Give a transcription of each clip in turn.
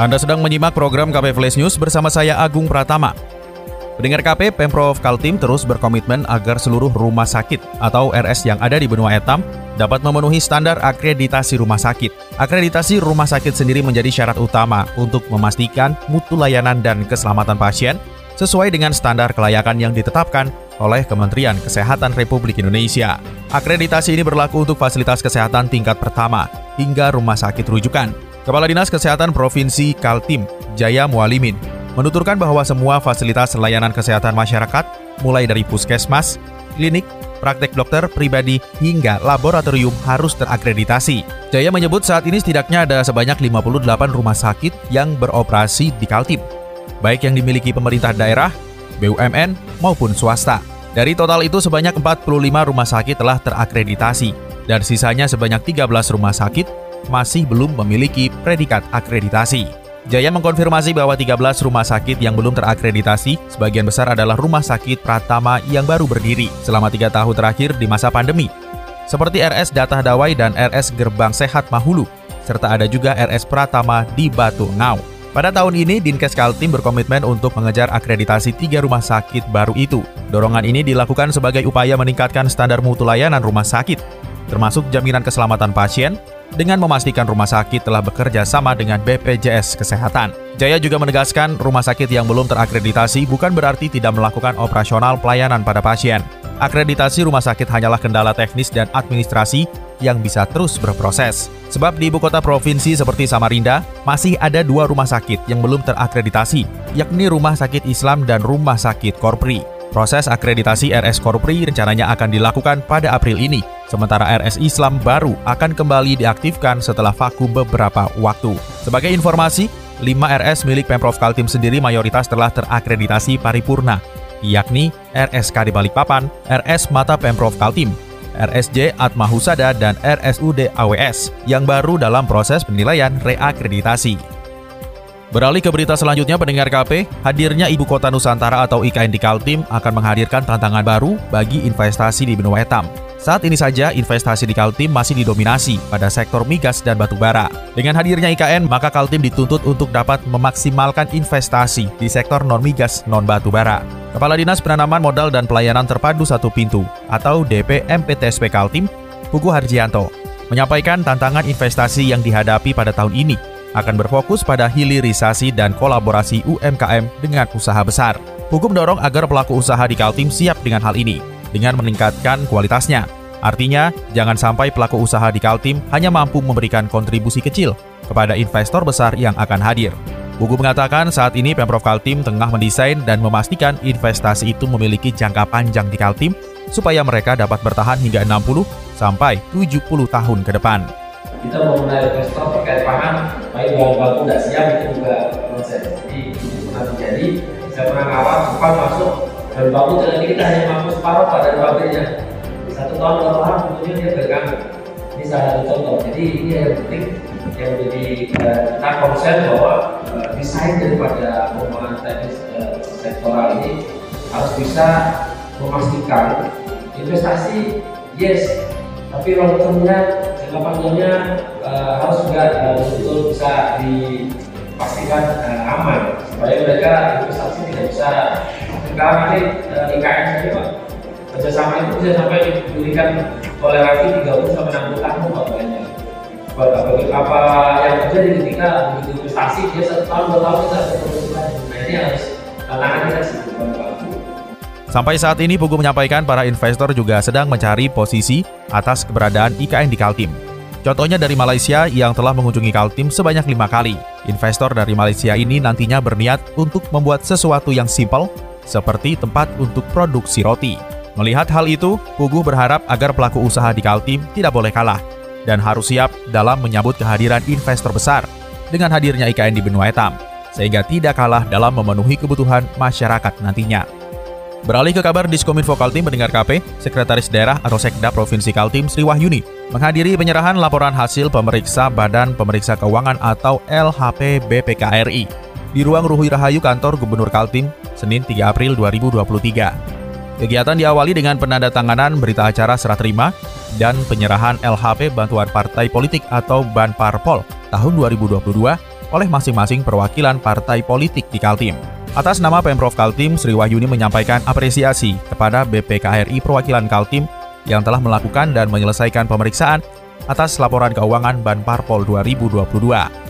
Anda sedang menyimak program KP Flash News bersama saya Agung Pratama. Pendengar KP, Pemprov Kaltim terus berkomitmen agar seluruh rumah sakit atau RS yang ada di benua Etam dapat memenuhi standar akreditasi rumah sakit. Akreditasi rumah sakit sendiri menjadi syarat utama untuk memastikan mutu layanan dan keselamatan pasien sesuai dengan standar kelayakan yang ditetapkan oleh Kementerian Kesehatan Republik Indonesia. Akreditasi ini berlaku untuk fasilitas kesehatan tingkat pertama hingga rumah sakit rujukan. Kepala Dinas Kesehatan Provinsi Kaltim, Jaya Mualimin, menuturkan bahwa semua fasilitas layanan kesehatan masyarakat, mulai dari puskesmas, klinik, praktek dokter pribadi, hingga laboratorium harus terakreditasi. Jaya menyebut saat ini setidaknya ada sebanyak 58 rumah sakit yang beroperasi di Kaltim, baik yang dimiliki pemerintah daerah, BUMN, maupun swasta. Dari total itu sebanyak 45 rumah sakit telah terakreditasi, dan sisanya sebanyak 13 rumah sakit masih belum memiliki predikat akreditasi. Jaya mengkonfirmasi bahwa 13 rumah sakit yang belum terakreditasi, sebagian besar adalah rumah sakit Pratama yang baru berdiri selama tiga tahun terakhir di masa pandemi, seperti RS Datah Dawai dan RS Gerbang Sehat Mahulu, serta ada juga RS Pratama di Batu Ngau. Pada tahun ini, Dinkes Kaltim berkomitmen untuk mengejar akreditasi tiga rumah sakit baru itu. Dorongan ini dilakukan sebagai upaya meningkatkan standar mutu layanan rumah sakit, termasuk jaminan keselamatan pasien, dengan memastikan rumah sakit telah bekerja sama dengan BPJS Kesehatan. Jaya juga menegaskan rumah sakit yang belum terakreditasi bukan berarti tidak melakukan operasional pelayanan pada pasien. Akreditasi rumah sakit hanyalah kendala teknis dan administrasi yang bisa terus berproses. Sebab di ibu kota provinsi seperti Samarinda, masih ada dua rumah sakit yang belum terakreditasi, yakni Rumah Sakit Islam dan Rumah Sakit Korpri. Proses akreditasi RS Korpri rencananya akan dilakukan pada April ini, sementara RS Islam baru akan kembali diaktifkan setelah vakum beberapa waktu. Sebagai informasi, 5 RS milik Pemprov Kaltim sendiri mayoritas telah terakreditasi paripurna, yakni RSK di Balikpapan, RS Mata Pemprov Kaltim, RSJ Atma Husada, dan RSUD AWS yang baru dalam proses penilaian reakreditasi. Beralih ke berita selanjutnya, pendengar KP, hadirnya Ibu Kota Nusantara atau IKN di Kaltim akan menghadirkan tantangan baru bagi investasi di benua Etam. Saat ini saja, investasi di Kaltim masih didominasi pada sektor migas dan batu bara. Dengan hadirnya IKN, maka Kaltim dituntut untuk dapat memaksimalkan investasi di sektor non-migas, non-batu bara. Kepala Dinas Penanaman Modal dan Pelayanan Terpadu Satu Pintu atau DP MPTSP Kaltim, Pugu Harjianto, menyampaikan tantangan investasi yang dihadapi pada tahun ini akan berfokus pada hilirisasi dan kolaborasi UMKM dengan usaha besar. Hukum dorong agar pelaku usaha di Kaltim siap dengan hal ini, dengan meningkatkan kualitasnya. Artinya, jangan sampai pelaku usaha di Kaltim hanya mampu memberikan kontribusi kecil kepada investor besar yang akan hadir. Buku mengatakan saat ini Pemprov Kaltim tengah mendesain dan memastikan investasi itu memiliki jangka panjang di Kaltim supaya mereka dapat bertahan hingga 60 sampai 70 tahun ke depan kita mau menarik investor terkait pangan, baik bahan baku tidak siap itu juga proses. Jadi itu pernah terjadi. Saya pernah ngawal cepat masuk bahan baku ternyata kita hanya mampu separuh pada pabriknya. Satu tahun dua tahun kemudian dia bergabung. Ini salah satu contoh. Jadi ini yang penting yang menjadi uh, kita konsen bahwa uh, desain daripada pengembangan teknis uh, sektoral ini harus bisa memastikan investasi yes tapi long termnya jangka panjangnya uh, harus juga uh, betul bisa dipastikan uh, aman. Supaya mereka investasi tidak bisa sekarang nanti uh, IKN saja pak. Kerjasama itu bisa sampai diberikan toleransi 30 sampai 60 tahun pak banyak. Apa yang terjadi ketika begitu investasi dia satu tahun dua tahun kita terus nah ini harus tantangan kita sih Sampai saat ini Pugu menyampaikan para investor juga sedang mencari posisi atas keberadaan IKN di Kaltim. Contohnya dari Malaysia yang telah mengunjungi Kaltim sebanyak lima kali. Investor dari Malaysia ini nantinya berniat untuk membuat sesuatu yang simpel, seperti tempat untuk produksi roti. Melihat hal itu, Pugu berharap agar pelaku usaha di Kaltim tidak boleh kalah dan harus siap dalam menyambut kehadiran investor besar dengan hadirnya IKN di benua etam, sehingga tidak kalah dalam memenuhi kebutuhan masyarakat nantinya. Beralih ke kabar Diskominfo Kaltim mendengar KP, Sekretaris Daerah atau Sekda Provinsi Kaltim Sri Wahyuni menghadiri penyerahan laporan hasil pemeriksa Badan Pemeriksa Keuangan atau LHP BPKRI di ruang Ruhui Rahayu kantor Gubernur Kaltim, Senin 3 April 2023. Kegiatan diawali dengan penandatanganan berita acara serah terima dan penyerahan LHP Bantuan Partai Politik atau Banparpol tahun 2022 oleh masing-masing perwakilan partai politik di Kaltim. Atas nama Pemprov Kaltim, Sri Wahyuni menyampaikan apresiasi kepada BPKRI perwakilan Kaltim yang telah melakukan dan menyelesaikan pemeriksaan atas laporan keuangan Ban Parpol 2022.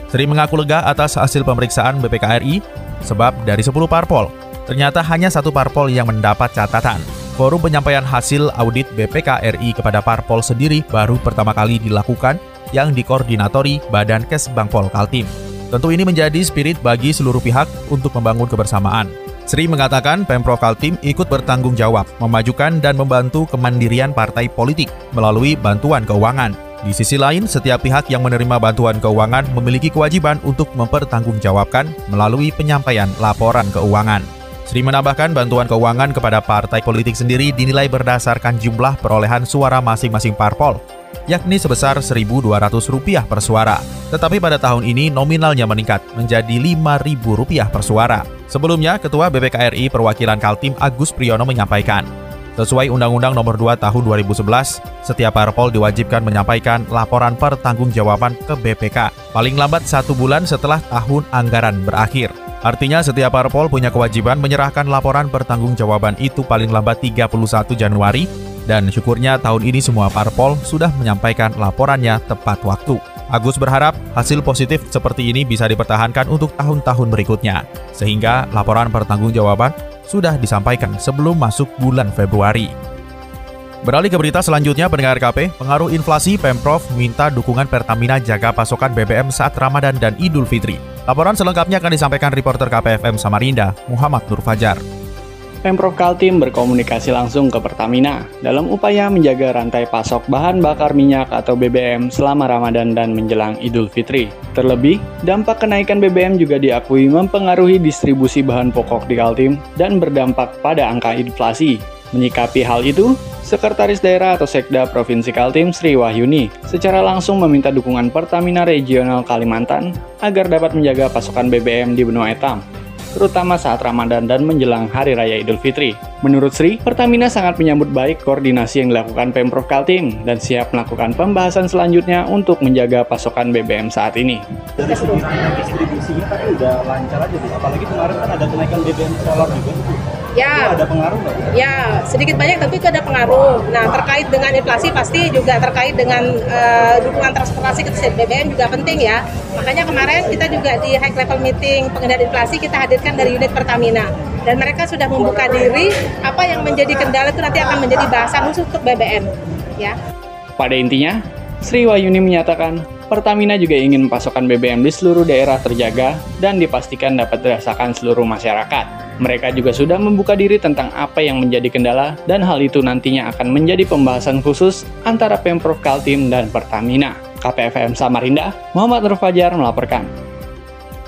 Sri mengaku lega atas hasil pemeriksaan BPKRI sebab dari 10 parpol, ternyata hanya satu parpol yang mendapat catatan. Forum penyampaian hasil audit BPKRI kepada parpol sendiri baru pertama kali dilakukan yang dikoordinatori Badan Kesbangpol Kaltim. Tentu ini menjadi spirit bagi seluruh pihak untuk membangun kebersamaan. Sri mengatakan Pemprov Kaltim ikut bertanggung jawab, memajukan dan membantu kemandirian partai politik melalui bantuan keuangan. Di sisi lain, setiap pihak yang menerima bantuan keuangan memiliki kewajiban untuk mempertanggungjawabkan melalui penyampaian laporan keuangan. Sri menambahkan bantuan keuangan kepada partai politik sendiri dinilai berdasarkan jumlah perolehan suara masing-masing parpol yakni sebesar Rp1.200 per suara. Tetapi pada tahun ini nominalnya meningkat menjadi Rp5.000 per suara. Sebelumnya, Ketua BPKRI Perwakilan Kaltim Agus Priyono menyampaikan, Sesuai Undang-Undang Nomor 2 Tahun 2011, setiap parpol diwajibkan menyampaikan laporan pertanggungjawaban ke BPK paling lambat satu bulan setelah tahun anggaran berakhir. Artinya setiap parpol punya kewajiban menyerahkan laporan pertanggungjawaban itu paling lambat 31 Januari dan syukurnya tahun ini semua parpol sudah menyampaikan laporannya tepat waktu. Agus berharap hasil positif seperti ini bisa dipertahankan untuk tahun-tahun berikutnya, sehingga laporan pertanggungjawaban sudah disampaikan sebelum masuk bulan Februari. Beralih ke berita selanjutnya, pendengar KP, pengaruh inflasi Pemprov minta dukungan Pertamina jaga pasokan BBM saat Ramadan dan Idul Fitri. Laporan selengkapnya akan disampaikan reporter KPFM Samarinda, Muhammad Nur Fajar. Pemprov Kaltim berkomunikasi langsung ke Pertamina dalam upaya menjaga rantai pasok bahan bakar minyak atau BBM selama Ramadan dan menjelang Idul Fitri. Terlebih, dampak kenaikan BBM juga diakui mempengaruhi distribusi bahan pokok di Kaltim dan berdampak pada angka inflasi. Menyikapi hal itu, Sekretaris Daerah atau Sekda Provinsi Kaltim Sri Wahyuni secara langsung meminta dukungan Pertamina Regional Kalimantan agar dapat menjaga pasokan BBM di benua etam terutama saat Ramadan dan menjelang Hari Raya Idul Fitri. Menurut Sri, Pertamina sangat menyambut baik koordinasi yang dilakukan Pemprov Kaltim dan siap melakukan pembahasan selanjutnya untuk menjaga pasokan BBM saat ini. Dari segi distribusinya tadi udah lancar aja, apalagi kemarin kan ada kenaikan BBM solar juga. Ya. Itu ada pengaruh nggak? Ya, sedikit banyak tentu itu ada pengaruh. Nah, terkait dengan inflasi pasti juga terkait dengan uh, dukungan transportasi ke BBM juga penting ya. Makanya kemarin kita juga di high level meeting pengendalian inflasi kita hadirkan dari unit Pertamina dan mereka sudah membuka diri apa yang menjadi kendala itu nanti akan menjadi bahasan khusus untuk BBM ya. Pada intinya, Sri Wahyuni menyatakan Pertamina juga ingin pasokan BBM di seluruh daerah terjaga dan dipastikan dapat dirasakan seluruh masyarakat. Mereka juga sudah membuka diri tentang apa yang menjadi kendala dan hal itu nantinya akan menjadi pembahasan khusus antara Pemprov Kaltim dan Pertamina. KPFM Samarinda, Muhammad Nur Fajar melaporkan.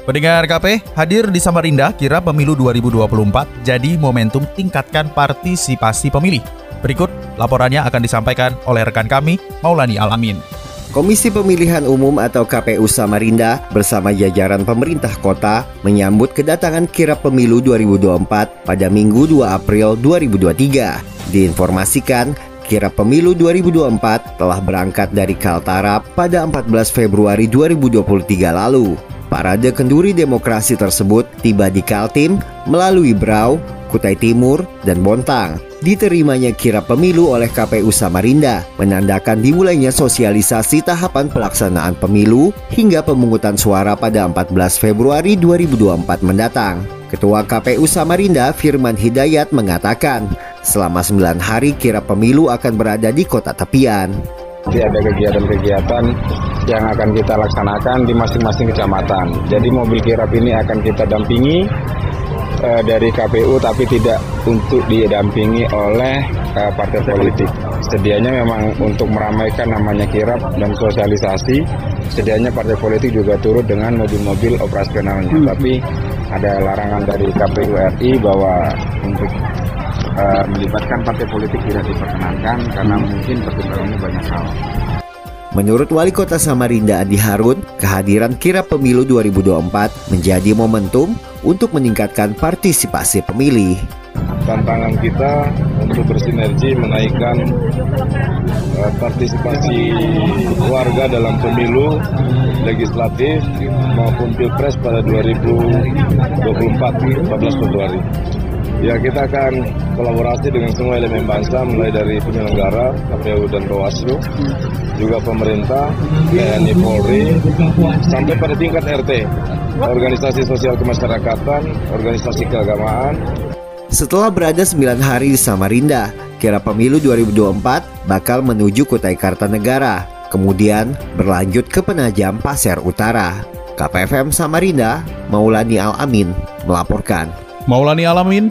Pendengar KP, hadir di Samarinda kira pemilu 2024 jadi momentum tingkatkan partisipasi pemilih. Berikut laporannya akan disampaikan oleh rekan kami, Maulani Alamin. Komisi Pemilihan Umum atau KPU Samarinda bersama jajaran pemerintah kota menyambut kedatangan kirap pemilu 2024 pada Minggu 2 April 2023. Diinformasikan, kirap pemilu 2024 telah berangkat dari Kaltara pada 14 Februari 2023 lalu. Parade kenduri demokrasi tersebut tiba di Kaltim melalui Brau, Kutai Timur, dan Bontang diterimanya kira pemilu oleh KPU Samarinda, menandakan dimulainya sosialisasi tahapan pelaksanaan pemilu hingga pemungutan suara pada 14 Februari 2024 mendatang. Ketua KPU Samarinda Firman Hidayat mengatakan, selama 9 hari kira pemilu akan berada di kota tepian. Jadi ada kegiatan-kegiatan yang akan kita laksanakan di masing-masing kecamatan. Jadi mobil kirap ini akan kita dampingi uh, dari KPU tapi tidak untuk didampingi oleh uh, partai politik. Sedianya memang untuk meramaikan namanya kirap dan sosialisasi, sedianya partai politik juga turut dengan mobil-mobil operasionalnya. Hmm. Tapi ada larangan dari KPU RI bahwa untuk uh, melibatkan partai politik tidak diperkenankan karena hmm. mungkin pertimbangannya banyak hal. Menurut Wali Kota Samarinda Andi Harun, kehadiran kirap pemilu 2024 menjadi momentum untuk meningkatkan partisipasi pemilih. Tantangan kita untuk bersinergi menaikkan uh, partisipasi warga dalam pemilu legislatif maupun pilpres pada 2024 14 Februari. Ya kita akan kolaborasi dengan semua elemen bangsa mulai dari penyelenggara KPU dan Bawaslu, juga pemerintah, TNI Polri, sampai pada tingkat RT, organisasi sosial kemasyarakatan, organisasi keagamaan. Setelah berada 9 hari di Samarinda, kira pemilu 2024 bakal menuju Kutai Kartanegara, kemudian berlanjut ke Penajam Pasir Utara. KPFM Samarinda, Maulani Al-Amin melaporkan. Maulani Alamin,